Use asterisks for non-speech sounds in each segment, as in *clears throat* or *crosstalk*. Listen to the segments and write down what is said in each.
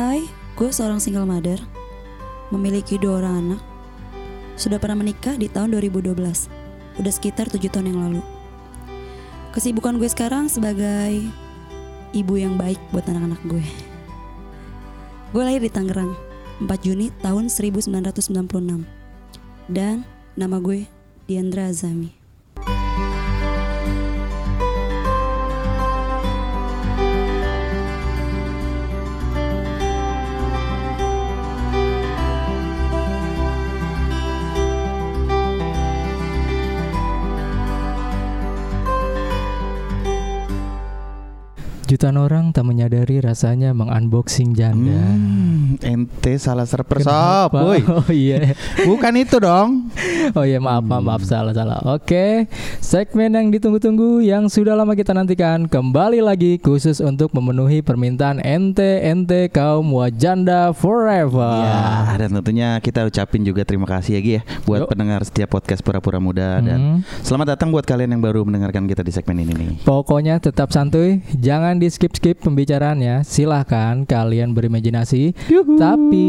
Hai, gue seorang single mother, memiliki dua orang anak, sudah pernah menikah di tahun 2012, udah sekitar tujuh tahun yang lalu. Kesibukan gue sekarang sebagai ibu yang baik buat anak-anak gue. Gue lahir di Tangerang, 4 Juni tahun 1996. Dan nama gue Diandra Azami. Jutaan orang tak menyadari rasanya mengunboxing janda. Hmm, ente salah server woi. *laughs* Oh iya. Bukan itu dong. Oh iya maaf maaf, maaf salah salah. Oke. Segmen yang ditunggu-tunggu yang sudah lama kita nantikan kembali lagi khusus untuk memenuhi permintaan ente ente kaum wajanda forever. Ya, dan tentunya kita ucapin juga terima kasih ya Gi ya buat Yuk. pendengar setiap podcast pura-pura muda dan Hmm. selamat datang buat kalian yang baru mendengarkan kita di segmen ini nih. Pokoknya tetap santuy, jangan di skip skip pembicaraannya. Silahkan kalian berimajinasi, tapi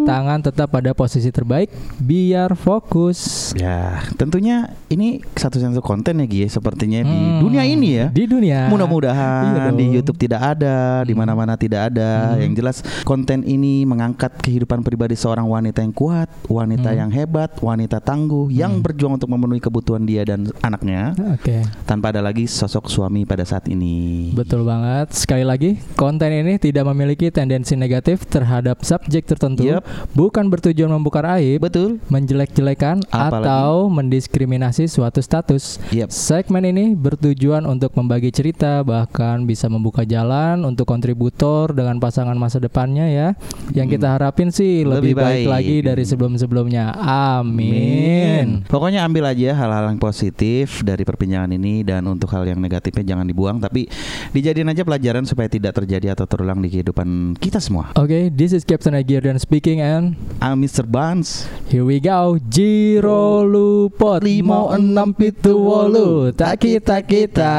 tangan tetap pada posisi terbaik biar fokus. Ya, tentunya ini satu-satu konten ya Gi ya, sepertinya di Hmm, dunia ini ya. Di dunia. Iya Mudah-mudahan dong. di YouTube tidak ada, di mana-mana tidak ada. Hmm. Yang jelas konten ini mengangkat kehidupan pribadi seorang wanita yang kuat, wanita Hmm. yang hebat, wanita tangguh yang berjuang untuk memenuhi kebutuhan dia dan anaknya Oke. tanpa ada lagi sosok suami pada saat ini. Betul banget. Sekali lagi, konten ini tidak memiliki tendensi negatif terhadap subjek tertentu, Yep. bukan bertujuan membuka aib, Betul. menjelek-jelekan atau mendiskriminasi suatu status. Yep. Segmen ini bertujuan untuk membagi cerita bahkan bisa membuka jalan untuk kontributor dengan pasangan masa depannya ya. Yang kita harapin sih lebih, Lebih baik. baik. lagi dari sebelum-sebelumnya. Amin. Pokoknya ambil aja hal-hal yang positif dari perbincangan ini dan untuk hal yang negatifnya jangan dibuang tapi dijadiin aja pelajaran supaya tidak terjadi atau terulang di kehidupan kita semua. Oke, this is Captain Agirdan speaking and I'm Mr. Buns. Here we go Jiro Lupot Limo enam pitu wolu Tak kita kita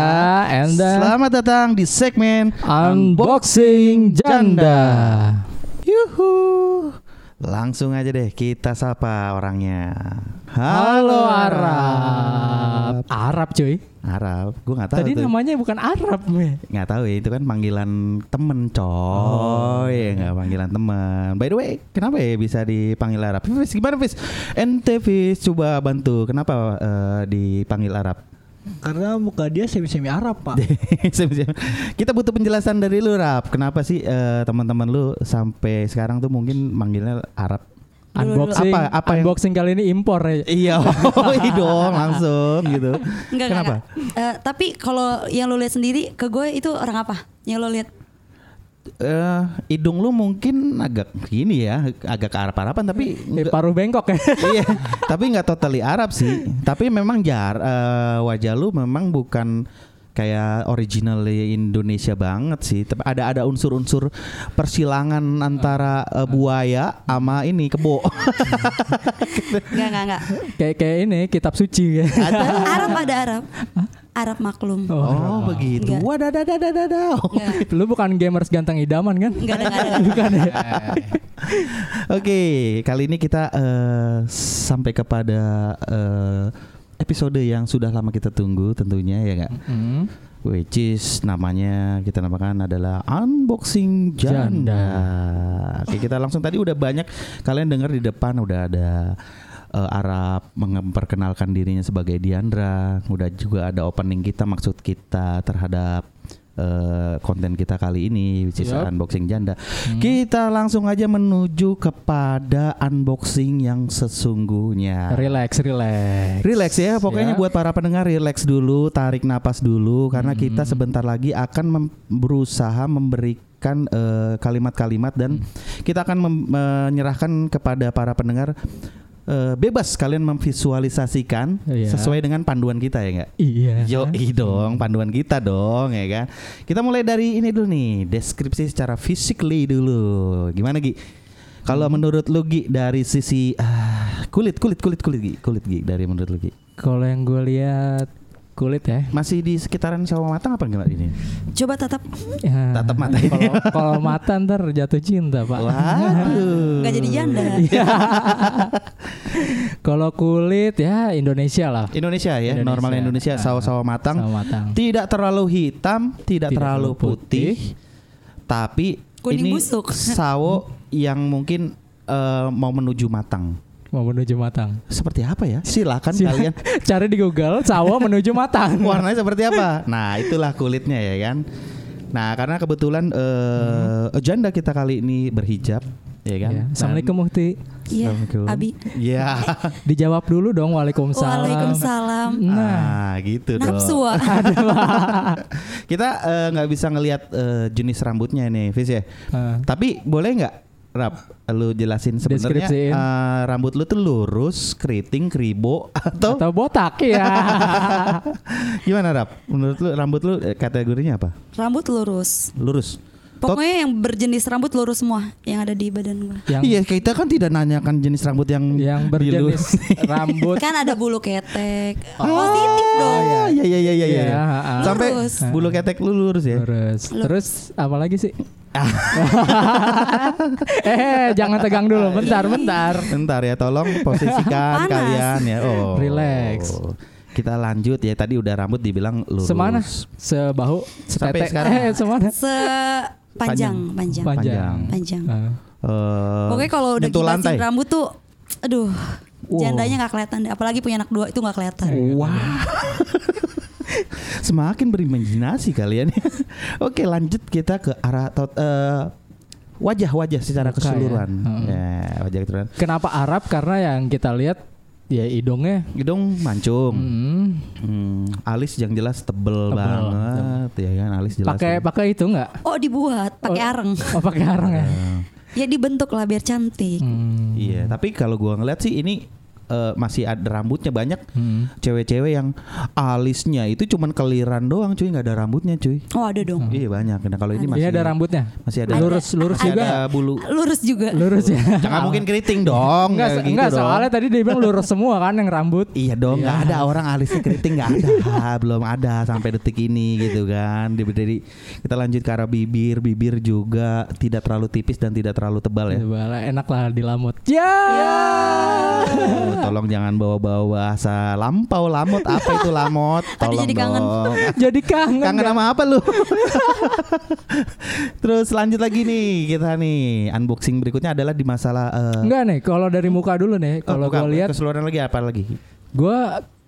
And then Selamat datang di segmen Unboxing Janda Yuhu. Langsung aja deh kita sapa orangnya. Halo Arab Arab cuy Arab. Gue nggak tahu Tadi tuh. namanya bukan Arab me. Nggak tahu ya itu kan panggilan temen coy ya nggak panggilan teman. By the way, kenapa ya bisa dipanggil Arab? Fis gimana Fis? Ente Fis coba bantu. Kenapa eh, dipanggil Arab? Karena muka dia semi-semi Arab, Pak. *laughs* Kita butuh penjelasan dari lu Rap. Kenapa sih eh, teman-teman lu sampai sekarang tuh mungkin manggilnya Arab? Unboxing Apa- apa yang- Unboxing kali ini impor ya Iya, *laughs* oh, dong langsung gitu. Enggak, Kenapa? enggak, enggak. Eh, tapi kalau yang lo lihat sendiri ke gue itu orang apa? Yang lo lihat? Eh, hidung lu mungkin agak gini ya, agak ke Arab-Araban tapi Eh, Paruh bengkok ya *laughs* iya, tapi nggak totally Arab sih. Tapi memang jar eh, wajah lu memang bukan kayak original Indonesia banget sih. Tapi ada ada unsur-unsur persilangan antara eh, buaya sama ini kebo. *laughs* Enggak, enggak, enggak. Kayak kayak ini kitab suci ya Arab ada Arab. Arab maklum. oh, begitu. Enggak. Wadadadadadadaw. Enggak, Lu bukan gamers ganteng idaman kan enggak ada, enggak ada. Bukan ya *laughs* Oke, kali ini kita eh, sampai kepada eh, episode yang sudah lama kita tunggu tentunya ya nggak? Hmm. Which is namanya kita namakan adalah unboxing janda. Janda. Oke, kita langsung tadi udah banyak kalian dengar di depan udah ada eh, Arab memperkenalkan dirinya sebagai Diandra, udah juga ada opening kita maksud kita terhadap eh, konten kita kali ini which is Yup. unboxing janda. Kita langsung aja menuju kepada unboxing yang sesungguhnya. Relax relax Relax ya, pokoknya Ya. buat para pendengar relax dulu, tarik napas dulu karena Hmm. kita sebentar lagi akan mem- berusaha memberikan eh, kalimat-kalimat dan kita akan menyerahkan kepada para pendengar eh, bebas kalian memvisualisasikan Iya. sesuai dengan panduan kita ya enggak? Iya Yo dong, panduan kita dong ya kan. Kita mulai dari ini dulu nih, deskripsi secara physically dulu. Gimana Gi? Kalau menurut lu Gi dari sisi ah, kulit kulit kulit kulit Gi, kulit Gi dari menurut lu Gi. Kalau yang gue lihat kulit ya. Masih di sekitaran sawo matang apa enggak ini? Coba tatap Ya. Tatap mata. Kalau kalau mata ntar jatuh cinta pak. Waduh. nggak jadi janda. Iya. kalau kulit ya Indonesia lah. Indonesia ya, Indonesia. normal Indonesia Ah, sawo-sawo matang. sawo matang. Tidak terlalu hitam, tidak, Tidak terlalu putih. putih. Tapi Kuning ini busuk. sawo yang mungkin eh, mau menuju matang. Mau menuju matang. Seperti apa ya? Silakan Sil- kalian. *laughs* Cari di Google sawo menuju matang. Warnanya seperti apa? *laughs* Nah, itulah kulitnya ya kan. Nah, karena kebetulan eh janda kita kali ini berhijab, ya kan? Ya. Assalamualaikum Muhti. Iya. Abi. Iya. *laughs* Dijawab dulu dong Waalaikumsalam. Waalaikumsalam. Nah, Nah, gitu dong. Nafsu. Kita eh, nggak bisa ngelihat eh, jenis rambutnya nih, Fis ya. Ah. Tapi boleh nggak Rap, lu jelasin sebenarnya eh, rambut lu tuh lurus, keriting, kribo *laughs* atau, atau botak ya. *laughs* gimana Rap? Menurut lu rambut lu eh, kategorinya apa? Rambut lurus. Lurus. Pokoknya yang berjenis rambut lurus semua yang ada di badan gua. yang Iya, kita kan tidak nanyakan jenis rambut yang yang berjenis rambut Kan ada bulu ketek. *laughs* Positif dong. Oh iya iya iya iya. iya. Iya, ah. Sampai Lurus. bulu ketek lu lurus ya. Terus, Lurus. terus apa lagi sih? *laughs* eh, jangan tegang dulu, bentar, bentar. Bentar ya, tolong posisikan Panas. kalian ya. Oh. Relax. Kita lanjut ya. Tadi udah rambut dibilang lurus. Semana? Sebahu, Sampai sekarang. Eh, *laughs* semana? Sepanjang, panjang. Panjang. Panjang. Ah. Eh, Pokoknya kalau udah lantai. rambut tuh aduh, Wow. jandanya nggak kelihatan deh. Apalagi punya anak dua itu nggak kelihatan. Wah. *laughs* Semakin berimajinasi kalian. *laughs* Oke, lanjut kita ke arah tot, eh, wajah-wajah secara ya. keseluruhan. Hmm. Ya, wajah keseluruhan. Kenapa Arab? Karena yang kita lihat ya hidungnya Hidung mancung. hmm, Hmm, alis yang jelas tebel, Tebel, banget ya kan alis jelas. pakai ya. pakai itu enggak? Oh dibuat pakai Oh. areng. Oh, pakai arang ya. Ya dibentuk lah biar cantik. Hmm. Iya, tapi kalau gua ngeliat sih ini eh, masih ada rambutnya banyak. Hmm. Cewek-cewek yang alisnya itu cuman keliran doang, cuy, nggak ada rambutnya, cuy. Oh ada dong. Iya banyak. Nah kalau ini masih ada rambutnya. masih ada Lurus lurus masih juga. ada bulu. Lurus juga. Lurus ya. Jangan mungkin keriting dong. Enggak, kayak gitu enggak dong. soalnya tadi dia bilang lurus semua kan yang rambut. Iya dong, nggak Iya. ada orang alisnya keriting nggak ada, *laughs* belum ada sampai detik ini gitu kan. Dari, dari kita lanjut ke arah bibir, bibir juga tidak terlalu tipis dan tidak terlalu tebal ya. Enak lah dilamut. Ya. Oh, tolong jangan bawa-bawa bahasa lampau lamot apa itu lamot? *laughs* Tadi Tolong jadi kangen. dong. *laughs* Jadi kangen. Kangen kan? sama apa lu? *laughs* Terus lanjut lagi nih kita nih unboxing berikutnya adalah di masalah eh, Enggak nih, kalau dari muka dulu nih, oh, kalau bukan, gue lihat, keseluruhan lagi apa lagi? gue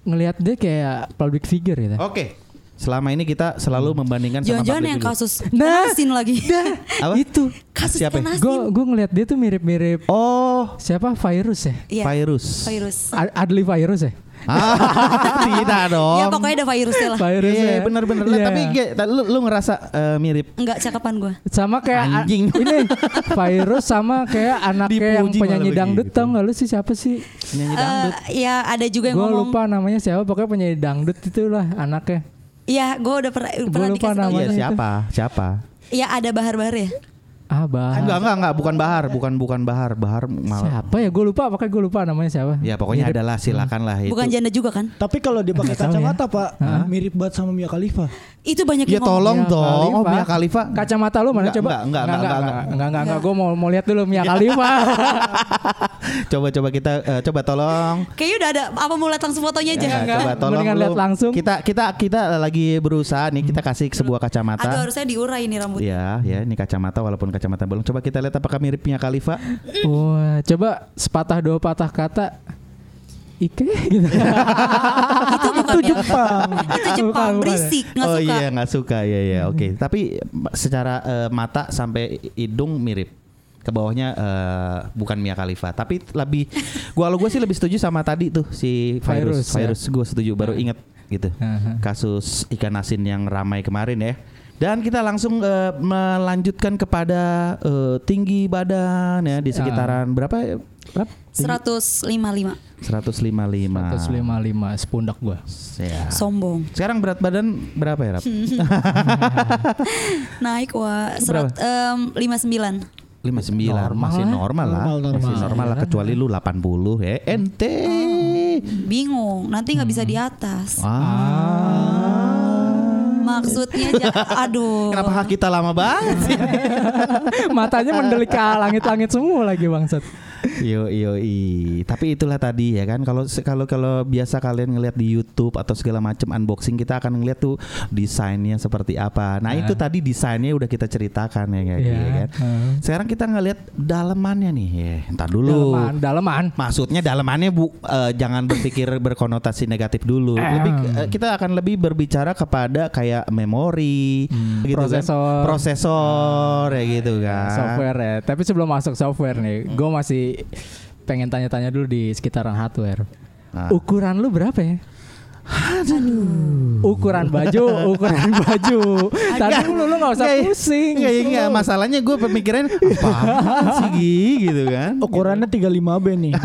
ngelihat dia kayak public figure gitu. Oke. Selama ini kita selalu membandingkan sama Jangan-jangan yang kasus Nah. Nasin lagi. *laughs* Apa? Itu. kasus Siapa? Gue gue ngelihat dia tuh mirip-mirip Oh, siapa virus ya? Iya. virus. Virus. Adli virus ya? Ah, *laughs* tidak dong. Ya pokoknya ada virusnya lah. Virus Iya, ya. bener-bener. Iya. Tapi kayak, lu, lu ngerasa eh, mirip Enggak cakapan gua. sama kayak Anjing. *laughs* ini virus sama kayak anaknya yang penyanyi dangdut tau gak lu sih siapa sih? penyanyi dangdut. ya ada juga yang Gue ngomong. lupa namanya siapa pokoknya penyanyi dangdut itulah anaknya. Iya, gua udah pernah Gua pernah lupa namanya. Iya, siapa? Siapa? Iya, ada bahar-bahar ya. Ah bah. Enggak, enggak, enggak, bukan Bahar, bukan bukan Bahar, Bahar malah. Siapa ya? Gue lupa pokoknya gue lupa namanya siapa. Ya pokoknya Mirip. adalah silakan lah itu. Bukan janda juga kan? Tapi kalau dia pakai kacamata pak, Hah? mirip banget sama Mia Khalifa. Itu banyak Ya yang ngomong. tolong Mia dong, oh Khalifa. Mia Khalifa. Kacamata lu mana Enggak, coba? enggak, enggak, enggak, enggak, enggak, enggak, enggak, enggak. Gue mau mau lihat dulu Mia Khalifa. *laughs* Coba coba kita eh, coba tolong. Kayaknya udah ada apa mau lihat langsung fotonya aja. Ya, enggak. coba tolong Mendingan lihat langsung. Kita kita kita lagi berusaha nih kita kasih sebuah Aduh kacamata. harusnya diurai nih rambut. Ya, ya ini kacamata walaupun kacamata belum. Coba kita lihat apakah mirip Mia Khalifa. Wah, coba sepatah dua patah kata. Ike gitu. *laughs* itu bukan Itu ya? Jepang. Itu Jepang bukan. berisik, nggak oh suka. iya nggak suka ya ya oke. Tapi ma- secara eh, mata sampai hidung mirip. Ke bawahnya eh, bukan Mia Khalifa, tapi lebih gua kalau gue sih lebih setuju sama tadi tuh si virus. Virus, ya. Virus, gue setuju baru inget gitu. Aha. Kasus ikan asin yang ramai kemarin ya. Dan kita langsung eh, melanjutkan kepada eh, tinggi badan ya di sekitaran berapa ya? Berapa? Tinggi? 155 155. 155 sepundak gua. Ya. sombong. Sekarang berat badan berapa ya, Rap? *laughs* Naik wah Berapa? serat, em, 59. 59 Normal masih normal lah. Normal, normal. Masih normal lah kecuali lu 80 ya. Ente bingung nanti nggak bisa di atas Ah. Maksudnya *laughs* aduh Kenapa hak kita lama banget sih? *laughs* Matanya mendelik ke langit-langit semua lagi bangsat. Yo yo i. Tapi itulah tadi ya kan kalau kalau kalau biasa kalian ngelihat di YouTube atau segala macam unboxing kita akan ngelihat tuh desainnya seperti apa. Nah, itu tadi desainnya udah kita ceritakan ya? Iya. Iya kan. Heeh. Sekarang kita ngelihat dalemannya nih. Ya, entar dulu. Daleman, daleman. Maksudnya dalemannya bu eh, jangan berpikir *laughs* berkonotasi negatif dulu. Lebih eh, kita akan lebih berbicara kepada kayak memori, gitu kan. Prosesor. prosesor ya gitu kan. Software ya. Tapi sebelum masuk software nih, gue masih pengen tanya-tanya dulu di sekitaran hardware. Nah. Ukuran lu berapa ya? Ukuran baju, ukuran *laughs* baju. Tadi lu lu nggak usah Nggak, pusing. Enggak, enggak. Masalahnya gue pemikiran apaan sih Gi? gitu kan. Ukurannya 35B nih. *laughs*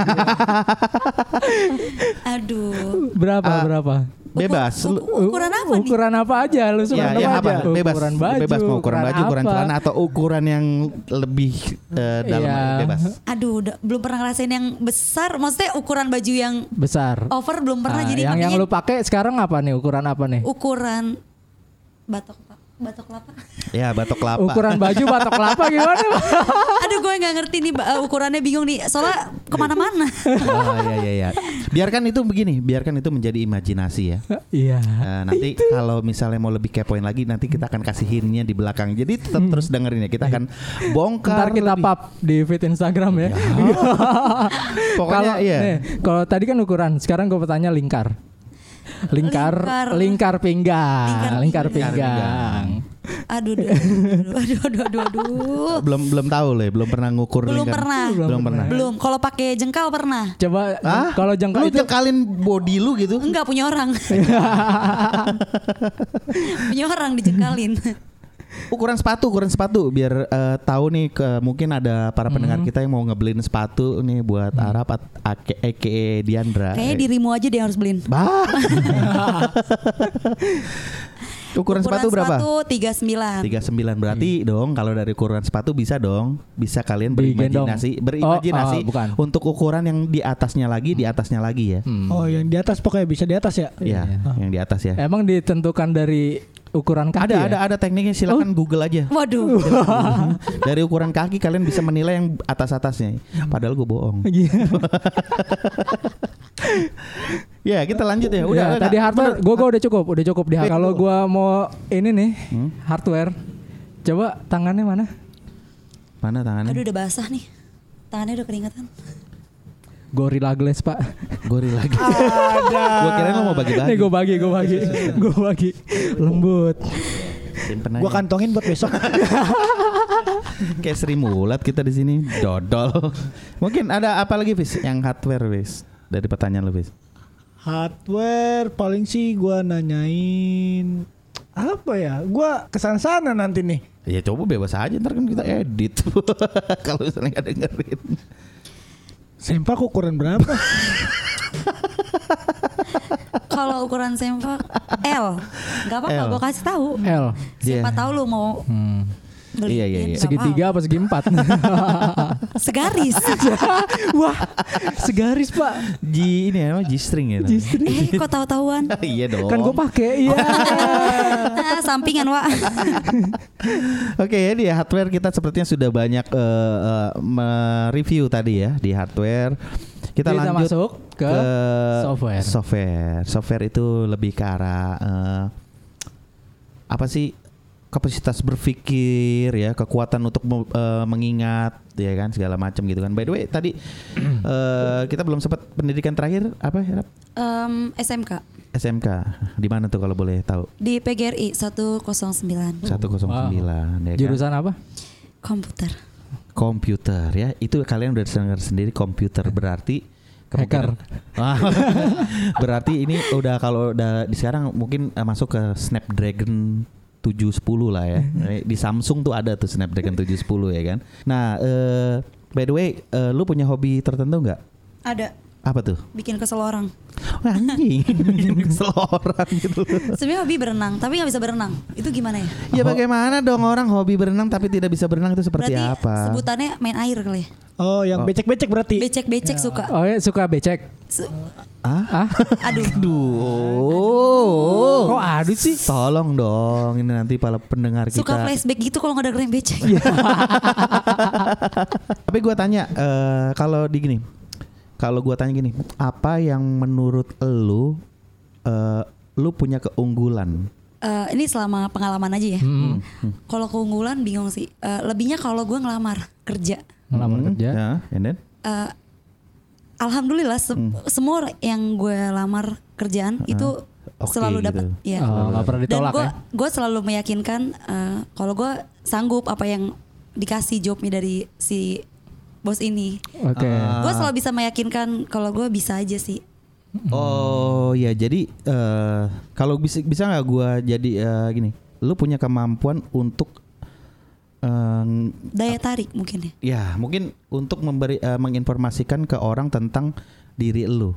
*laughs* aduh Berapa Ah, berapa? Bebas. Ukuran apa nih Ukuran apa aja lu suka Ya, ya apa? Bebas. Ukuran baju, bebas mau ukuran baju, ukuran apa? celana atau ukuran yang lebih eh, dalam Iya. bebas. aduh udah- belum pernah ngerasain yang besar maksudnya ukuran baju yang besar. over belum pernah Ah, jadi yang yang lu pakai sekarang apa nih? Ukuran apa nih? ukuran batok batok kelapa Ya, batok kelapa. Ukuran baju batok kelapa gimana? Pak? *laughs* aduh gue nggak ngerti nih uh, ukurannya bingung nih soalnya ke mana-mana Oh, iya iya iya. Biarkan itu begini, biarkan itu menjadi imajinasi ya. Iya. Eh, nanti kalau misalnya mau lebih kepoin lagi nanti kita akan kasih hintnya di belakang. Jadi tetap terus dengerin ya. Kita akan bongkar Ntar kita lebih. pap di feed Instagram ya. *laughs* Pokoknya Kalau iya. kalau tadi kan ukuran, sekarang gue bertanya lingkar. Lingkar, Lingkar. lingkar pinggang, Lingkar lingkar pinggang. pinggang. aduh aduh aduh aduh aduh aduh, aduh. belum belum tahu loh, belum pernah ngukur belum lingkar. pernah Belum pernah. belum kalau pakai jengkal pernah Coba Hah? kalau jengkal lu itu jengkalin body lu gitu? enggak punya orang *laughs* punya orang dijengkalin Ukuran sepatu, ukuran sepatu biar eh, tahu nih ke mungkin ada para pendengar kita yang mau ngebeliin sepatu nih buat Arab at, ake, Diandra. kayaknya dirimu aja dia harus beliin Bah. *laughs* *laughs* ukuran, sepatu berapa? sepatu 39 39 berarti dong kalau dari ukuran sepatu bisa dong bisa kalian berimajinasi berimajinasi Oh, oh, bukan. untuk ukuran yang di atasnya lagi di atasnya lagi ya. Hmm. Oh yang di atas pokoknya bisa di atas ya. Iya, yang di atas ya. Emang ditentukan dari ukuran kaki Ada ya? ada ada tekniknya silakan Google aja. waduh *laughs* Dari ukuran kaki kalian bisa menilai yang atas-atasnya. Padahal gue bohong. *laughs* Iya. *laughs* Ya, kita lanjut ya. Udah, Udah, tadi hardware gue gua udah cukup, udah cukup di Kalau gua mau ini nih Hmm? hardware, coba tangannya mana? Mana tangannya? aduh udah basah nih tangannya udah keringetan Gorilla Glass pak. Gori lagi. *laughs* Ada. Gue kira lo mau bagi-bagi. Nih gue bagi, gue bagi, gue bagi. Lembut. Simpen. Gua kantongin buat besok. *laughs* Kayak Sri Mulat kita di sini dodol. Mungkin ada apa lagi Fis? Yang hardware Fis dari pertanyaan lu Fis. Hardware paling sih gua nanyain apa ya? Gua ke sana-sana nanti nih. Ya coba bebas aja ntar kan kita edit. *laughs* Kalau misalnya nggak dengerin. Sempak ukuran berapa? kalau ukuran sempak L nggak apa-apa gue kasih tahu L. siapa Iya. tahu lu mau Hmm. Iya, iya, iya. Segitiga apa segi empat? *laughs* segaris *laughs* Wah, segaris pak. G ini ya, G string ya. eh kok tahu-tahuan *laughs* iya dong. Kan gue pakai, iya. ah, sampingan wa Oke ya di hardware kita sepertinya sudah banyak eh, eh, mereview tadi ya di hardware. Kita, Kita lanjut masuk ke software. Software, software itu lebih ke arah eh, apa sih kapasitas berpikir ya, kekuatan untuk eh, mengingat ya kan segala macam gitu kan. By the way tadi *clears throat* eh, kita belum sempat pendidikan terakhir apa ya? Rap? Em, SMK SMK di mana tuh kalau boleh tahu? di PGRI 109 109 ya kan? Jurusan apa? komputer komputer ya itu kalian udah dengar sendiri komputer berarti Hacker. *laughs* berarti ini udah kalau udah di sekarang mungkin eh, masuk ke Snapdragon 710 lah ya. Eh, di Samsung tuh ada tuh Snapdragon 710 ya kan. Nah eh, by the way eh, lu punya hobi tertentu nggak? Ada. Apa tuh? Bikin kesel orang. Wah, anjing. *laughs* Bikin kesel orang gitu. Sebenarnya hobi berenang tapi nggak bisa berenang. Itu gimana ya? Ya bagaimana dong orang hobi berenang tapi tidak bisa berenang itu seperti berarti apa? sebutannya main air kali ya Oh, yang becek-becek berarti. Becek-becek suka. Oh ya suka becek. Su- Ah? *laughs* Aduh. Duh. Kok aduh sih? Tolong dong ini nanti para pendengar kita. Suka flashback gitu kalau nggak dengerin becek. *laughs* Tapi gue tanya eh, kalau di gini, kalau gue tanya gini, apa yang menurut lu eh, lu punya keunggulan? Eh, ini selama pengalaman aja ya. Hmm. Kalau keunggulan bingung sih. Eh, lebihnya kalau gue ngelamar kerja. Ngelamar Hmm, kerja. Ya, and then? Eh, Alhamdulillah se- Hmm. semua yang gue lamar kerjaan itu Oke selalu gitu. dapat. Ya. Oh, nggak pernah Dan ditolak gue ya. gue selalu meyakinkan eh, kalau gue sanggup apa yang dikasih jobnya dari si bos ini. Oke. Ah. Gue selalu bisa meyakinkan kalau gue bisa aja sih. Oh ya jadi eh, kalau bisa bisa nggak gue jadi eh, gini, lu punya kemampuan untuk eh, Daya tarik mungkin ya. ya mungkin untuk memberi eh, menginformasikan ke orang tentang diri lu.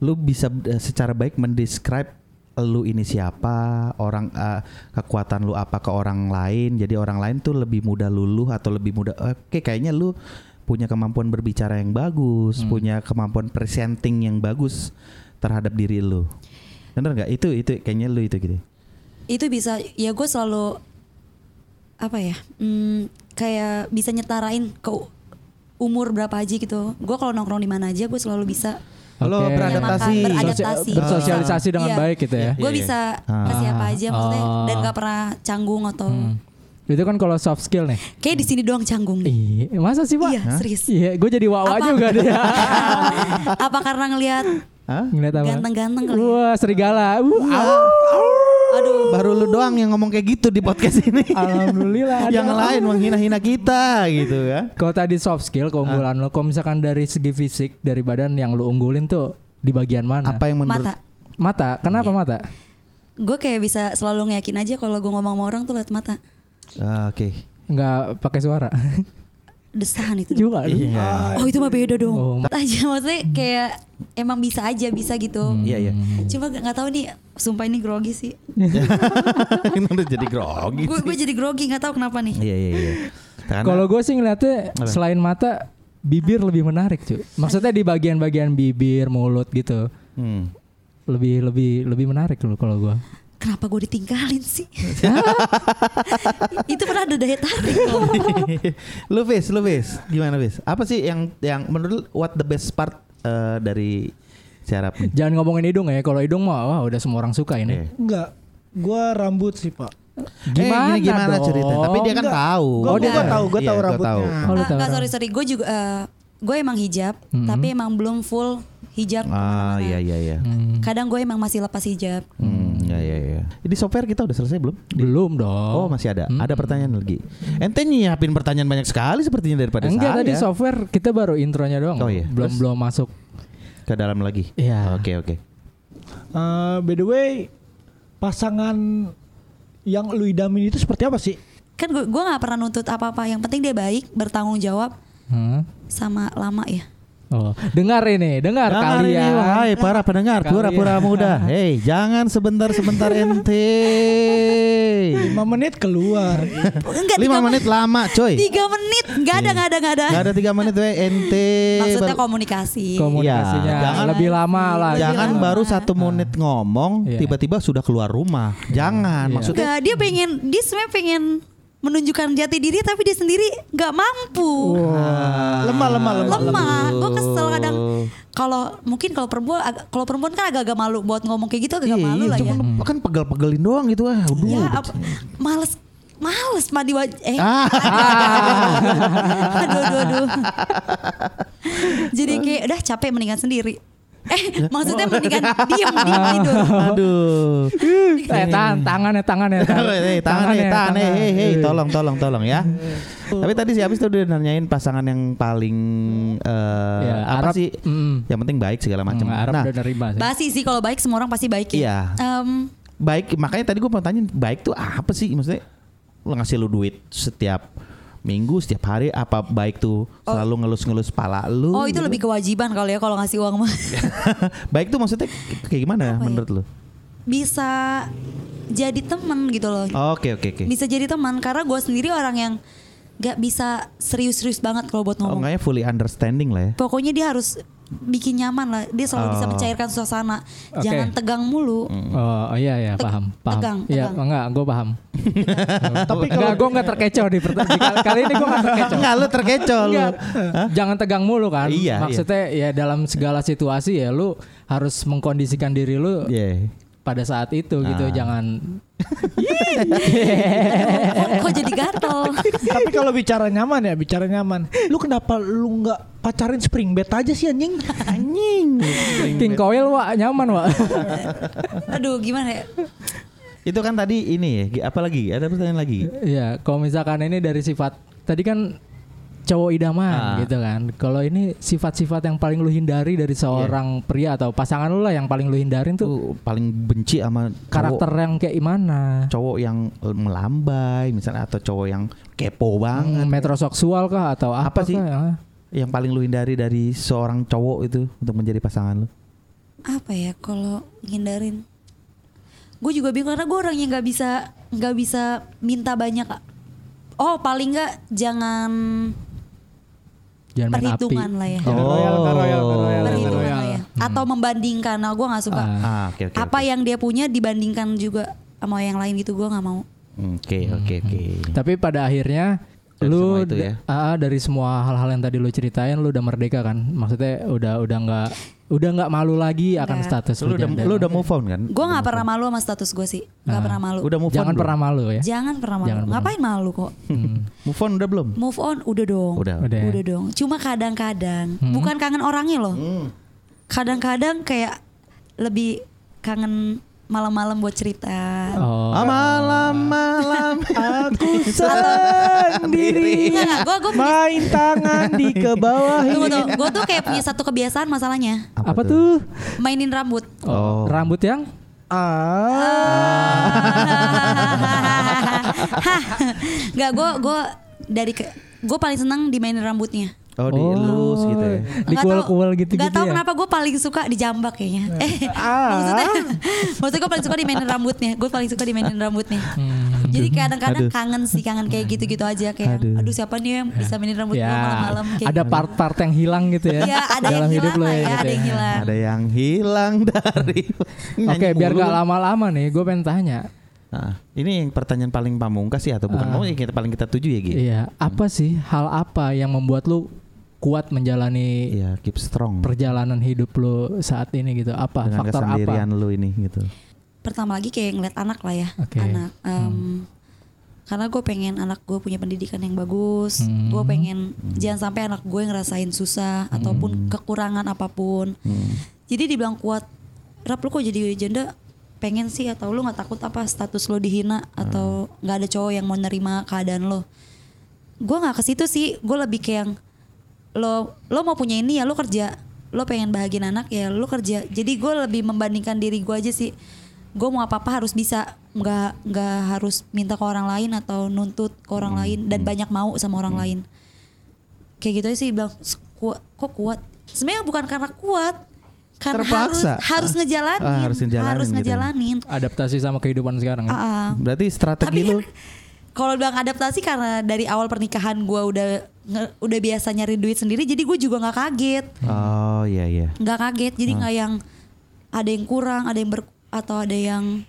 Lu bisa eh, secara baik mendescribe lu ini siapa, orang eh, kekuatan lu apa ke orang lain. Jadi orang lain tuh lebih mudah luluh atau lebih mudah oke kayaknya lu punya kemampuan berbicara yang bagus, punya kemampuan presenting yang bagus terhadap diri lu. Bener nggak? Itu itu kayaknya lu itu gitu. Itu bisa ya gue selalu apa ya? hmm, kayak bisa nyetarain ke umur berapa aja gitu. Gue kalau nongkrong di mana aja gue selalu bisa Lo Oke. beradaptasi. Beradaptasi. bersosialisasi dengan Iya. baik gitu ya. gue Iya, bisa iya. ke siapa aja maksudnya Oh. dan gak pernah canggung atau Hmm. Itu kan kalau soft skill nih. kayak di sini doang canggung nih. Iya, masa sih pak? Iya, serius. Iya, gue jadi wawa Apa? juga deh. *laughs* apa karena ngelihat Hah? Ngeliat apa? ganteng-ganteng kali? ya? Wah, serigala. Uh, Aduh. Baru lu doang yang ngomong kayak gitu di podcast ini. Alhamdulillah. *laughs* ada. yang lain menghina-hina kita gitu kan. Kalau tadi soft skill keunggulan lo, kalau misalkan dari segi fisik dari badan yang lu unggulin tuh di bagian mana? Apa yang menurut Mata. Mata. Kenapa mata? Gue kayak bisa selalu ngeyakin aja kalau gue ngomong sama orang tuh liat mata. Ah, Oke. Nggak pakai suara. *laughs* Desahan itu. Juga. Iya. Oh itu mah beda dong. Oh. aja maksudnya kayak emang bisa aja bisa gitu. Iya iya. Cuma gak, nggak tahu nih, sumpah ini grogi sih. *laughs* Udah jadi grogi. Gue gue jadi grogi nggak tahu kenapa nih. Iya iya iya. Kalau gue sih ngeliatnya Apa? selain mata, bibir lebih menarik cuy. Maksudnya di bagian-bagian bibir, mulut gitu. Hmm. Lebih lebih lebih menarik loh kalau gue. Kenapa gue ditinggalin sih? *laughs* itu pernah ada daya tarik loh. *laughs* lu Fis, lu Fis, gimana Fis? Apa sih yang yang menurut what the best part eh, dari Syarap nih? Jangan ngomongin hidung ya. Kalau hidung mah wah udah semua orang suka ini. Enggak. Gua rambut sih, Pak. eh, Gimana gini, gimana dong? cerita? Tapi dia kan Enggak. tahu. Gua- Oh, dia gua tahu. tahu, gua Iya, tahu rambutnya. Oh, Ah, tahu nggak kan? sorry sorry, gue juga eh, gue emang hijab, Mhm. tapi emang belum full hijab. Ah iya iya iya. Hmm. Kadang gue emang masih lepas hijab. Hmm, ya ya ya. Di software kita udah selesai belum? Belum dong. Oh, masih ada. Hmm. Ada pertanyaan lagi. Ente nyiapin pertanyaan banyak sekali sepertinya daripada Enggak saya. tadi software kita baru intronya doang. Oh, iya. Belum Terus? belum masuk. ke dalam lagi. Iya. Oke oke. Eh, by the way, pasangan yang lu idamin itu seperti apa sih? Kan gue gue nggak pernah nuntut apa-apa. Yang penting dia baik, bertanggung jawab, Hmm. sama lama ya. Oh, dengar ini, dengar, Dengar ini, kalian. wahai para pendengar Kalian. pura-pura muda. *laughs* Hei, jangan sebentar-sebentar ente. Lima menit keluar. Enggak Lima tiga menit lama, coy. Tiga menit, nggak ada nggak ada nggak ada. Gak ada tiga menit, we ente. Maksudnya komunikasi. Komunikasinya Iya, jangan- lebih lama lah. Lebih Jangan lama. baru satu menit ngomong, Iya. tiba-tiba sudah keluar rumah. Jangan, Iya. maksudnya. Enggak, dia pengen dia sebenarnya pengen menunjukkan jati diri tapi dia sendiri nggak mampu. lemah, lemah, lemah. Lemah. Gue kesel kadang kalau mungkin kalau perempuan kalau perempuan kan agak-agak malu buat ngomong kayak gitu agak Iya, malu iya, lah ya. cuman kan pegel-pegelin doang gitu ah. Udah. Ya, apa, males males mandi wajah eh Ah. *laughs* aduh aduh aduh jadi kayak udah capek mendingan sendiri eh maksudnya mendingan diem diem tidur Aduh. Eh, tangan, tangannya, tangannya, Hei, tangan nih, tangan nih, hei, hei, Iya. tolong, tolong, tolong ya. Tapi tadi si Abis tuh udah nanyain pasangan yang paling eh, Ya, apa Arab, sih? mm. Yang penting baik segala macam. Hmm, Arab Nah, udah nerima sih. basi sih kalau baik semua orang pasti baik ya Iya. Em, baik makanya tadi gue mau tanya baik tuh apa sih? Maksudnya lu ngasih lu duit setiap minggu, setiap hari apa baik tuh selalu ngelus-ngelus pala lu? oh itu gitu? lebih kewajiban kalau ya kalau ngasih uang mah *laughs* baik tuh maksudnya kayak gimana Apa ya? menurut lu? bisa jadi teman gitu loh Oke, oke, oke. bisa jadi teman karena gue sendiri orang yang nggak bisa serius-serius banget kalau buat Oh, ngomong. enggaknya fully understanding lah ya. Pokoknya dia harus bikin nyaman lah. Dia selalu bisa Oh. mencairkan suasana. Oke. Jangan tegang mulu. Oh, oh iya ya Teg- paham paham. tegang, Iya tegang. enggak gue paham. *laughs* Tapi Enggak kalau gue enggak terkecoh di pertanyaan kali, ini gue enggak terkecoh. Enggak lu terkecoh lu. Jangan tegang mulu kan. Iya, Maksudnya ya dalam segala situasi ya lu harus mengkondisikan diri lu Iya. Pada saat itu gitu. Ah. Jangan kok, *laughs* kok jadi gatel? tapi kalau bicara nyaman ya, bicara nyaman. Lu kenapa lu nggak pacarin spring bed aja sih anjing? Anjing. King Coil wah nyaman wah. *laughs* Aduh gimana ya? Itu kan tadi ini ya, Gi- apa lagi? Ada pertanyaan lagi? Iya, kalau misalkan ini dari sifat tadi kan cowok idaman Ah. gitu kan. Kalau ini sifat-sifat yang paling lu hindari dari seorang pria atau pasangan lu lah yang paling lu hindarin tuh Tuh paling benci sama cowok, karakter yang kayak gimana? cowok yang eh, melambai misalnya atau cowok yang kepo banget. Hmm, metroseksual kah atau apa, Apa sih? kah? Ah. Yang paling lu hindari dari seorang cowok itu untuk menjadi pasangan lu? Apa ya kalau ngindarin? Gue juga bingung karena gue orangnya nggak bisa nggak bisa minta banyak. Oh paling nggak jangan Jangan main api. perhitungan lah ya. Oh. Royal, royal, royal. Perhitungan royal. lah ya. Atau membandingkan. Nah gue nggak suka. Ah. Ah, oke oke. Apa yang dia punya dibandingkan juga sama yang lain gitu gue nggak mau. Oke oke oke. Tapi pada akhirnya Dari lu semua itu ya? da- ah, dari semua hal-hal yang tadi lu ceritain lu udah merdeka kan? Maksudnya udah udah nggak udah nggak malu lagi akan Nggak. status Lu udah lu udah move on kan? Gue nggak pernah malu sama status gue sih. Nggak Ah. pernah malu. Udah move Jangan on belum? pernah malu ya. Jangan pernah malu. Jangan pernah. Ngapain malu kok? Hmm. Move on udah belum? Move on udah dong. Udah. Udah. Udah dong. Cuma kadang-kadang Hmm. bukan kangen orangnya loh. Hmm. Kadang-kadang kayak lebih kangen malam-malam buat cerita. Oh. Ah, malam malam Aku *laughs* sendiri Enggak, gue gue main tangan di ke bawah Tunggu tuh, gue tuh kayak punya satu kebiasaan masalahnya Apa tuh? mainin rambut. Oh. Rambut yang Ah, *laughs* Enggak, gue gue dari ke gue paling senang dimainin rambutnya. Oh, dielus gitu ya. Dikuel-kuel gitu-gitu Gak tau ya. kenapa gue paling suka dijambak kayaknya. Eh, Ah. maksudnya, maksudnya gue paling suka dimainin rambutnya. Gue paling suka dimainin rambutnya. Hmm. Jadi kadang-kadang kangen sih, kangen kayak gitu-gitu aja kayak. Aduh. Aduh, siapa nih yang bisa mainin rambut gue Ya, malam-malam kayak ada gitu. part-part yang hilang gitu ya. Iya, ada yang hidup hilang lah ya, gitu ada yang hilang. Ada yang hilang dari Oke, Nyanyi biar gak lama-lama nih, gue pengen tanya. Nah, ini yang pertanyaan paling pamungkas sih atau bukan? Ah. Oh, yang kita paling kita tuju ya, Gi? Iya, apa sih hal apa yang membuat lu kuat menjalani Iya, keep strong. perjalanan hidup lu saat ini gitu? Apa dengan faktor apa? kesendirian lu ini gitu. Pertama lagi kayak ngeliat anak lah ya, Oke. anak. Em, Karena gue pengen anak gue punya pendidikan yang bagus. Hmm. Gue pengen jangan sampai anak gue ngerasain susah ataupun kekurangan apa pun. Hmm. Jadi dibilang kuat, rap lu kok jadi janda pengen sih atau lu nggak takut apa status lo dihina atau nggak ada cowok yang mau nerima keadaan lo? Gue nggak ke situ sih, gue lebih kayak yang lo lo mau punya ini ya lo kerja, lo pengen bahagian anak ya lo kerja. Jadi gue lebih membandingkan diri gue aja sih. Gue mau apa apa harus bisa, nggak nggak harus minta ke orang lain atau nuntut ke orang lain dan banyak mau sama orang lain. Kayak gitu aja sih bilang "S- kuat, kok kuat? Sebenarnya bukan karena kuat, karena harus Terpaksa. harus ngejalanin, Ah, harus ngejalanin harus gitu. ngejalanin. Adaptasi sama kehidupan sekarang ya? Ah, ah. Berarti strategi Tapi lu *laughs* kalau bilang adaptasi karena dari awal pernikahan gue udah nge- udah biasa nyari duit sendiri, jadi gue juga nggak kaget, Oh, iya iya. nggak kaget. Jadi nggak yang ada yang kurang, ada yang ber atau ada yang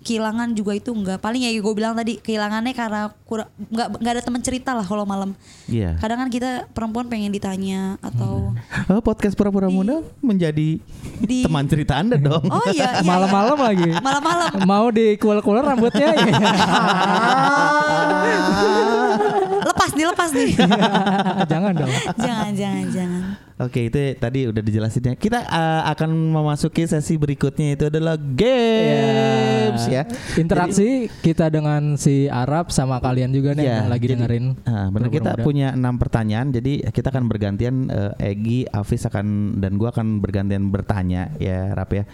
kehilangan juga itu enggak paling ya gue bilang tadi kehilangannya karena kurang nggak nggak ada teman cerita lah kalau malam Iya. kadang kan kita perempuan pengen ditanya atau Oh, podcast pura-pura muda menjadi Di- teman cerita Anda dong. oh iya, iya Malam-malam lagi. malam-malam Mau dikuel-kuel rambutnya? Iya. *laughs* lepas nih lepas nih *laughs* Jangan dong. jangan jangan jangan Oke, itu tadi udah dijelasin ya. Kita uh, akan memasuki sesi berikutnya itu adalah games ya. Interaksi kita dengan si Arab sama kalian juga nih Iya, yang lagi jadi- dengerin. Ah, benar kita muda. punya enam pertanyaan. Jadi kita akan bergantian eh, Egi, Afis akan dan gua akan bergantian bertanya ya, Rap ya.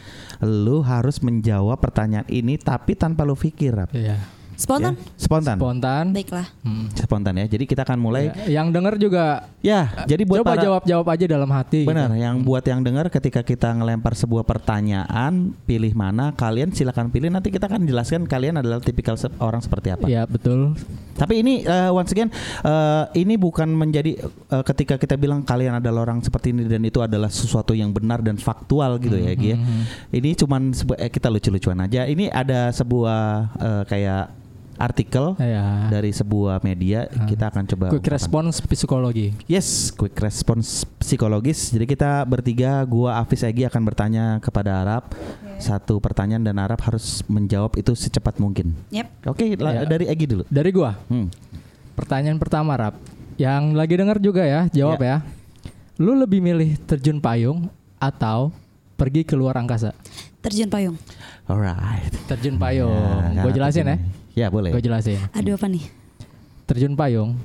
Lu harus menjawab pertanyaan ini tapi tanpa lu pikir, Rap. Iya. Spontan? Ya, Spontan. Spontan. Baiklah. Hmm. Spontan ya. Jadi kita akan mulai Ya, Yang denger juga ya. Jadi buat coba para jawab-jawab aja dalam hati. gitu. Benar, yang buat yang dengar ketika kita ngelempar sebuah pertanyaan, pilih mana, kalian silakan pilih nanti kita akan jelaskan kalian adalah tipikal se- orang seperti apa. Iya betul. Tapi ini eh, once again eh, ini bukan menjadi eh, ketika kita bilang kalian adalah orang seperti ini dan itu adalah sesuatu yang benar dan faktual gitu ya, Gi ya. Ini cuman sebu- eh, kita lucu-lucuan aja. Ini ada sebuah eh, kayak artikel Ya. dari sebuah media, kita akan coba Quick response psikologi. Yes, quick response psikologis. Jadi kita bertiga, gua Afis Egi akan bertanya kepada Arab satu pertanyaan dan Arab harus menjawab itu secepat mungkin. Yep. Oke, la- Ya. dari Egi dulu. Dari gua, Hmm. pertanyaan pertama Rap. Yang lagi denger juga ya, jawab ya. Lu lebih milih terjun payung atau pergi ke luar angkasa? Terjun payung. Alright. Terjun payung. Ya, Gue jelasin ya. Ya boleh. Gue jelasin. Aduh apa nih? Terjun payung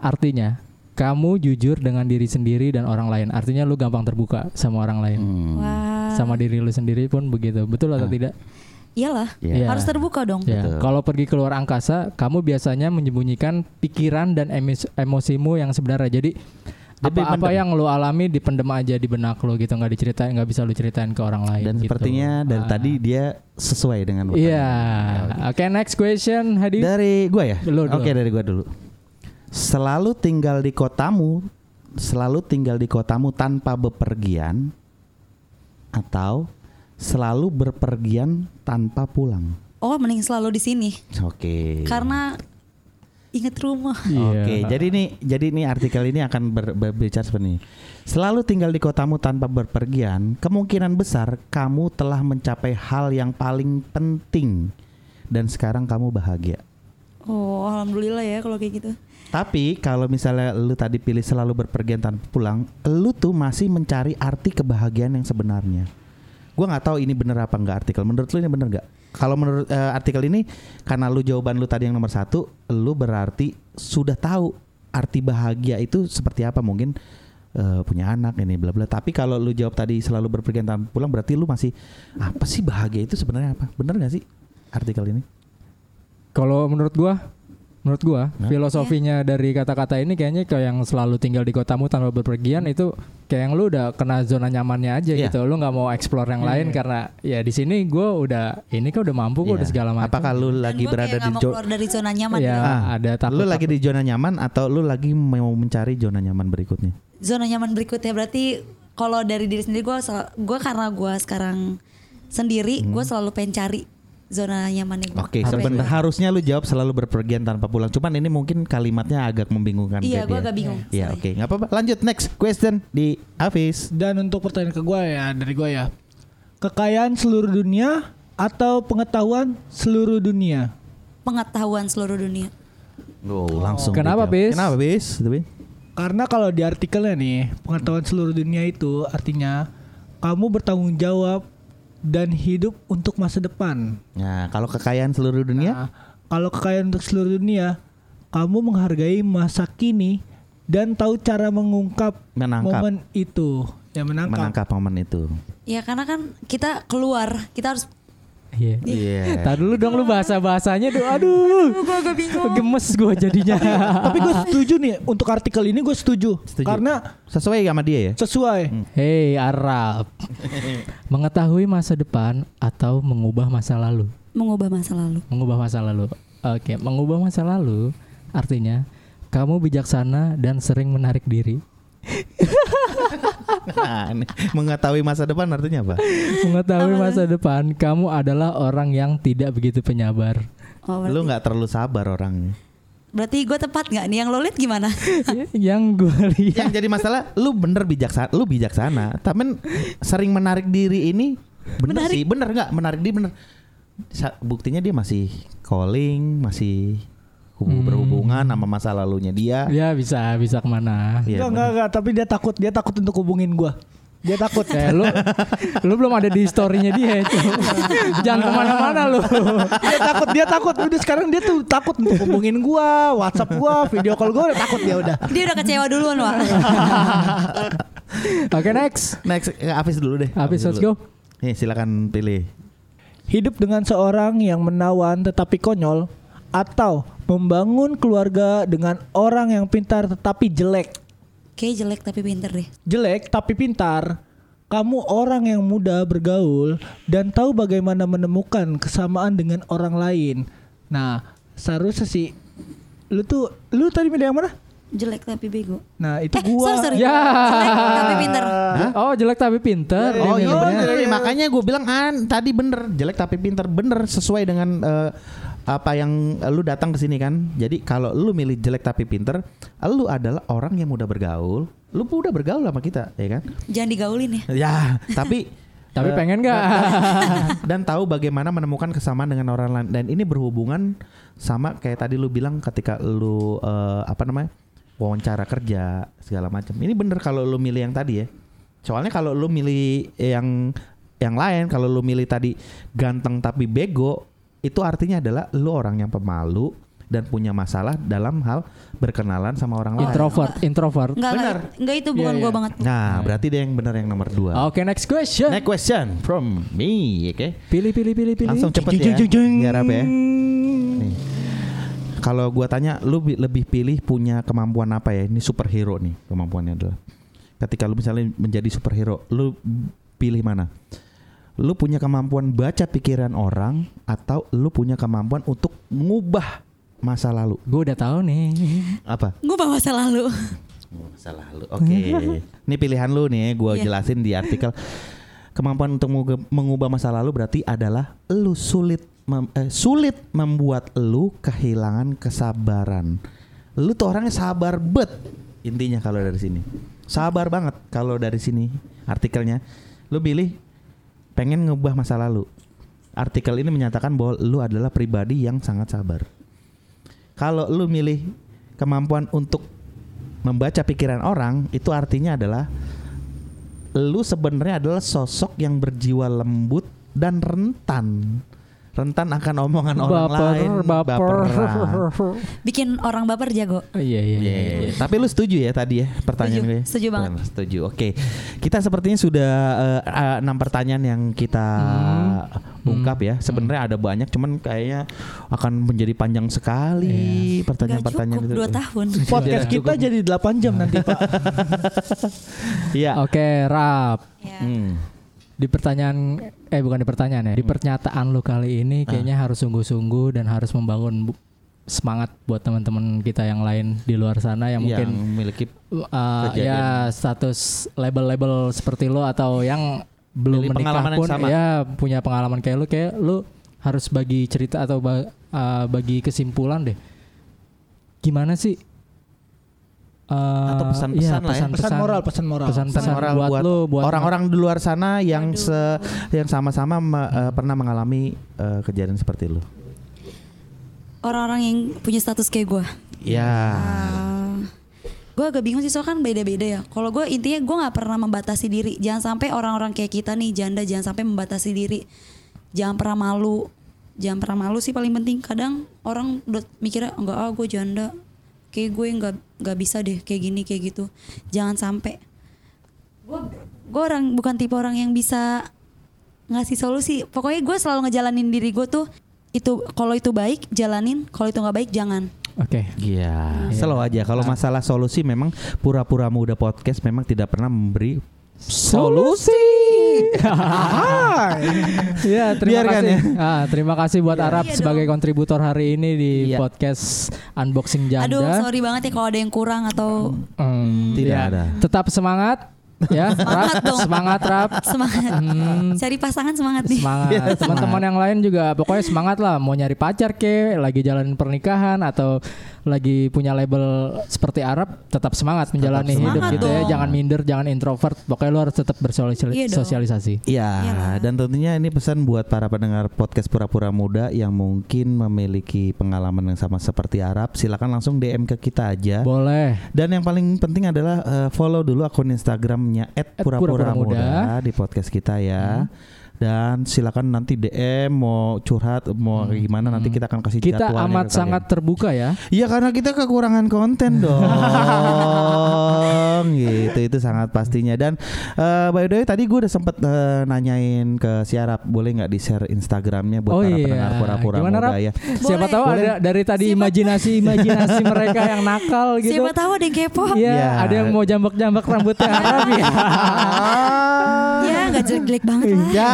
artinya kamu jujur dengan diri sendiri dan orang lain. Artinya lu gampang terbuka sama orang lain. Hmm. Wah. Sama diri lu sendiri pun begitu. Betul atau Ah. tidak? Iyalah. Iya. Iya. Harus terbuka dong. Ya, Betul. kalau pergi keluar angkasa, kamu biasanya menyembunyikan pikiran dan emosimu yang sebenarnya. Jadi Lebih apa-apa mendem. yang lo alami dipendem aja di benak lo gitu, nggak diceritain, nggak bisa lo ceritain ke orang lain. Dan gitu. sepertinya dari Ah. tadi dia sesuai dengan Iya. pertanyaan. Oke, next question, Hadi. Dari gua ya? Oke, dari gua dulu. Selalu tinggal di kotamu, selalu tinggal di kotamu tanpa bepergian atau selalu berpergian tanpa pulang. Oh, mending selalu di sini. Oke. Karena inget rumah. Iya. Oke, jadi ini jadi ini artikel ini akan ber- berbicara seperti ini. Selalu tinggal di kotamu tanpa berpergian, kemungkinan besar kamu telah mencapai hal yang paling penting dan sekarang kamu bahagia. Oh, alhamdulillah ya kalau kayak gitu. Tapi kalau misalnya lu tadi pilih selalu berpergian tanpa pulang, lu tuh masih mencari arti kebahagiaan yang sebenarnya. Gua nggak tahu ini bener apa enggak artikel. Menurut lu ini bener nggak? Kalau menurut eh, artikel ini, karena lu jawaban lu tadi yang nomor satu, lu berarti sudah tahu arti bahagia itu seperti apa mungkin eh, punya anak ini bla bla. Tapi kalau lu jawab tadi selalu berpergian tanpa pulang, berarti lu masih apa sih bahagia itu sebenarnya apa? Bener nggak sih artikel ini? Kalau menurut gua, menurut gua Hah? filosofinya dari kata-kata ini kayaknya kayak yang selalu tinggal di kotamu tanpa berpergian itu kayak yang lu udah kena zona nyamannya aja Iya. gitu. Lu nggak mau explore yang lain karena ya di sini gua udah ini kan udah mampu gua Iya. udah segala macam. Apakah lu Dan lagi gua berada di jo- keluar dari zona nyaman ya gitu. Ah, ada takut. lu lagi di zona nyaman atau lu lagi mau mencari zona nyaman berikutnya? Zona nyaman berikutnya berarti kalau dari diri sendiri gue gue karena gue sekarang sendiri gue selalu pengen cari zona nyamannya gue. Hmm. Oke, sebenarnya harusnya lu jawab selalu berpergian tanpa pulang. Cuman ini mungkin kalimatnya agak membingungkan. Iya, dia. agak bingung, Iya, oke, nggak apa-apa. Lanjut next question di Hafiz. Dan untuk pertanyaan ke gue ya dari gue ya, kekayaan seluruh dunia atau pengetahuan seluruh dunia? Pengetahuan seluruh dunia. Oh, langsung. Kenapa, dijawab. Bis? Kenapa, Bis? Karena kalau di artikelnya nih, pengetahuan seluruh dunia itu artinya kamu bertanggung jawab dan hidup untuk masa depan. Nah, kalau kekayaan seluruh dunia, Nah, kalau kekayaan untuk seluruh dunia, kamu menghargai masa kini dan tahu cara mengungkap menangkap, momen itu. Ya menangkap. menangkap momen itu. Ya karena kan kita keluar, kita harus Iya. Iya. Tar dulu dong lu bahasa-bahasanya tuh aduh. gue agak bingung. Gemes gua jadinya. Tapi gue *laughs* setuju nih untuk artikel ini gue setuju. Setuju. Karena Sesuai sama dia ya? sesuai. Hei Arab. *laughs* Mengetahui masa depan atau mengubah masa lalu? Mengubah masa lalu. Mengubah masa lalu. Oke, mengubah masa lalu artinya kamu bijaksana dan sering menarik diri. Nah, ini mengetahui masa depan artinya apa? Mengetahui masa depan, kamu adalah orang yang tidak begitu penyabar. Oh, berarti, Lu nggak terlalu sabar orangnya. berarti gue tepat nggak nih yang lo lihat gimana? *laughs* yang gue lihat Yang jadi masalah, lu bener bijaksana, lu bijaksana, tapi sering menarik diri ini bener Menarik. sih, bener nggak menarik diri bener. Sa- Buktinya dia masih calling, masih Hmm. berhubungan sama masa lalunya dia. ya bisa bisa ke mana? Iya, enggak, enggak, enggak, tapi dia takut, dia takut untuk hubungin gua. Dia takut. Eh, lu lu belum ada di storynya dia itu. Jangan ke mana-mana lu. dia takut, dia takut. Udah sekarang dia tuh takut untuk hubungin gua, WhatsApp gua, video call gua udah takut dia udah. Dia udah kecewa duluan, Wak. *laughs* Oke next. Next, eh, Hafiz dulu deh. Hafiz, let's go. Nih, silakan pilih. Hidup dengan seorang yang menawan tetapi konyol atau membangun keluarga dengan orang yang pintar tetapi jelek. Kayak jelek tapi pinter deh. Jelek tapi pintar. Kamu orang yang mudah bergaul dan tahu bagaimana menemukan kesamaan dengan orang lain. Nah, seharusnya sih lu tuh lu tadi milih yang mana? Jelek tapi bego. Nah, itu Eh, gua. sorry, sorry. Ya. Jelek tapi pinter. Oh jelek tapi pinter. Oh iya bener. Makanya gue bilang an tadi bener jelek tapi pinter bener sesuai dengan eh, apa yang lu datang ke sini kan. Jadi kalau lu milih jelek tapi pinter, lu adalah orang yang mudah bergaul. Lu udah bergaul sama kita, ya kan? Jangan digaulin ya. Ya, tapi *laughs* Tapi pengen nggak? *laughs* dan tahu bagaimana menemukan kesamaan dengan orang lain dan ini berhubungan sama kayak tadi lu bilang ketika lu eh, apa namanya wawancara kerja segala macam ini bener kalau lu milih yang tadi ya soalnya kalau lu milih yang yang lain kalau lu milih tadi ganteng tapi bego itu artinya adalah lu orang yang pemalu dan punya masalah dalam hal berkenalan sama orang lain. introvert, introvert. Enggak, Bener. enggak, enggak itu bukan Iya, gua iya. banget. Nah, berarti dia yang benar yang nomor dua. Oke, next question. Next question from me, oke? Pilih, pilih, pilih, pilih. Langsung cepet ya, biar apa ya? Nih. Kalau gua tanya, lu bi- lebih pilih punya kemampuan apa ya? Ini superhero nih kemampuannya adalah. Ketika lu misalnya menjadi superhero, lu pilih mana? Lu punya kemampuan baca pikiran orang atau lu punya kemampuan untuk mengubah masa lalu? Gue udah tahu nih. Apa? Gue bawa masa lalu. Masa lalu. Oke. *laughs* Ini pilihan lu nih, gua Iya. jelasin di artikel. Kemampuan untuk mengubah- mengubah masa lalu berarti adalah lu sulit mem- eh, sulit membuat lu kehilangan kesabaran. Lu tuh orangnya sabar bet intinya kalau dari sini. Sabar banget kalau dari sini artikelnya. Lu pilih pengen ngubah masa lalu. Artikel ini menyatakan bahwa lu adalah pribadi yang sangat sabar. Kalau lu milih kemampuan untuk membaca pikiran orang, itu artinya adalah lu sebenarnya adalah sosok yang berjiwa lembut dan rentan. Rentan akan omongan orang baper, lain, baper. baperan. Bikin orang baper jago. Iya, iya, Iya, iya. iya. Tapi lu setuju ya tadi ya pertanyaan Setuju, gue? setuju banget. Benar, Setuju. Oke. Kita sepertinya sudah eh, enam pertanyaan yang kita Hmm. ungkap ya. Sebenarnya ada banyak cuman kayaknya akan menjadi panjang sekali Iya. Pertanyaan-pertanyaan cukup itu. 2 tahun. Podcast kita jadi 8 jam nanti, Pak. *laughs* Iya. Oke, Rap. Ya. Hmm. Di pertanyaan eh bukan di pertanyaan ya, di pernyataan lu kali ini kayaknya harus sungguh-sungguh dan harus membangun semangat buat teman-teman kita yang lain di luar sana yang Yang mungkin memiliki uh, ya status label-label seperti lo atau yang belum Memiliki menikah pun sama. ya punya pengalaman kayak lu kayak lu harus bagi cerita atau ba- uh, bagi kesimpulan deh. Gimana sih uh, Atau pesan-pesan iya, lah ya. Pesan moral, pesan moral. pesan-pesan pesan moral buat, buat orang-orang di luar sana yang Aduh. se yang sama-sama me- eh, pernah mengalami eh, kejadian seperti lu. Orang-orang yang punya status kayak gue. Ya. gue agak bingung sih soalnya kan beda-beda ya. Kalau gue intinya gue nggak pernah membatasi diri. Jangan sampai orang-orang kayak kita nih janda jangan sampai membatasi diri. Jangan pernah malu. Jangan pernah malu sih paling penting. Kadang orang udah mikirnya enggak ah gue janda. Kayak gue nggak nggak bisa deh kayak gini kayak gitu. Jangan sampai. Gue gue orang bukan tipe orang yang bisa ngasih solusi. Pokoknya gue selalu ngejalanin diri gue tuh itu kalau itu baik jalanin, kalau itu nggak baik jangan. oke Iya, slow aja. Kalau masalah solusi memang pura-pura muda podcast memang tidak pernah memberi solusi *laughs* ya terima Biarkan kasih Ah, terima kasih buat Arab Iya sebagai kontributor hari ini di Iya. podcast unboxing janda Aduh sorry banget ya kalau ada yang kurang atau Hmm, Tidak ya. ada. Tetap semangat ya, *laughs* Semangat Rap. dong. Semangat Rap. semangat. Hmm, Cari pasangan semangat nih. semangat. Teman-teman yang lain juga pokoknya semangat lah mau nyari pacar ke, lagi jalanin pernikahan atau lagi punya label seperti Arab, tetap semangat menjalani semangat hidup gitu ya. dong. Jangan minder, jangan introvert. Pokoknya lu harus tetap dong. bersosialisasi. Iya, Iyalah. dan tentunya ini pesan buat para pendengar podcast pura-pura muda yang mungkin memiliki pengalaman yang sama seperti Arab, silakan langsung DM ke kita aja. Boleh. Dan yang paling penting adalah eh, follow dulu akun Instagramnya @purapura @purapura muda. muda di podcast kita ya. Dan silakan nanti DM mau curhat mau gimana nanti kita akan kasih Hmm. Kita jadwalnya amat ke kalian. sangat terbuka ya. Iya karena kita kekurangan konten *laughs* dong gitu itu sangat pastinya dan eh, by the way tadi gue udah sempet eh, nanyain ke Siarap boleh nggak di share Instagramnya buat Oh para iya. pendengar pura-pura Gimana, muda ya Siapa tahu Boleh. ada dari tadi Siapa- imajinasi-imajinasi *laughs* mereka yang nakal gitu. Siapa tahu ada yang kepo. Iya, Iya. ada yang mau jambak-jambak rambutnya Arab ya. *laughs* Ya nggak jelek-jelek banget lah. ya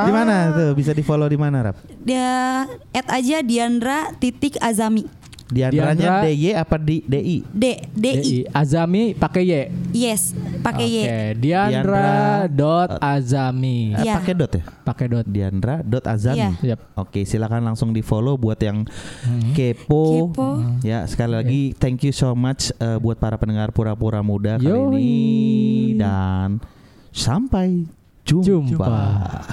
di mana tuh bisa di follow di mana Rap Dia add aja Diandra titik Azami. Diandranya Diandra- DY apa di DI D D I. DI. Azami pakai Y. Yes, pakai Y. Oke, Diandra dot Azami. Eh, Iya. pakai dot ya Pakai dot. Diandra dot Azami Iya. Yap. Oke, silakan langsung di follow buat yang kepo. Kepo. Ya, sekali lagi thank you so much eh, buat para pendengar pura-pura muda kali Yoi. ini dan sampai jumpa. Jumpa.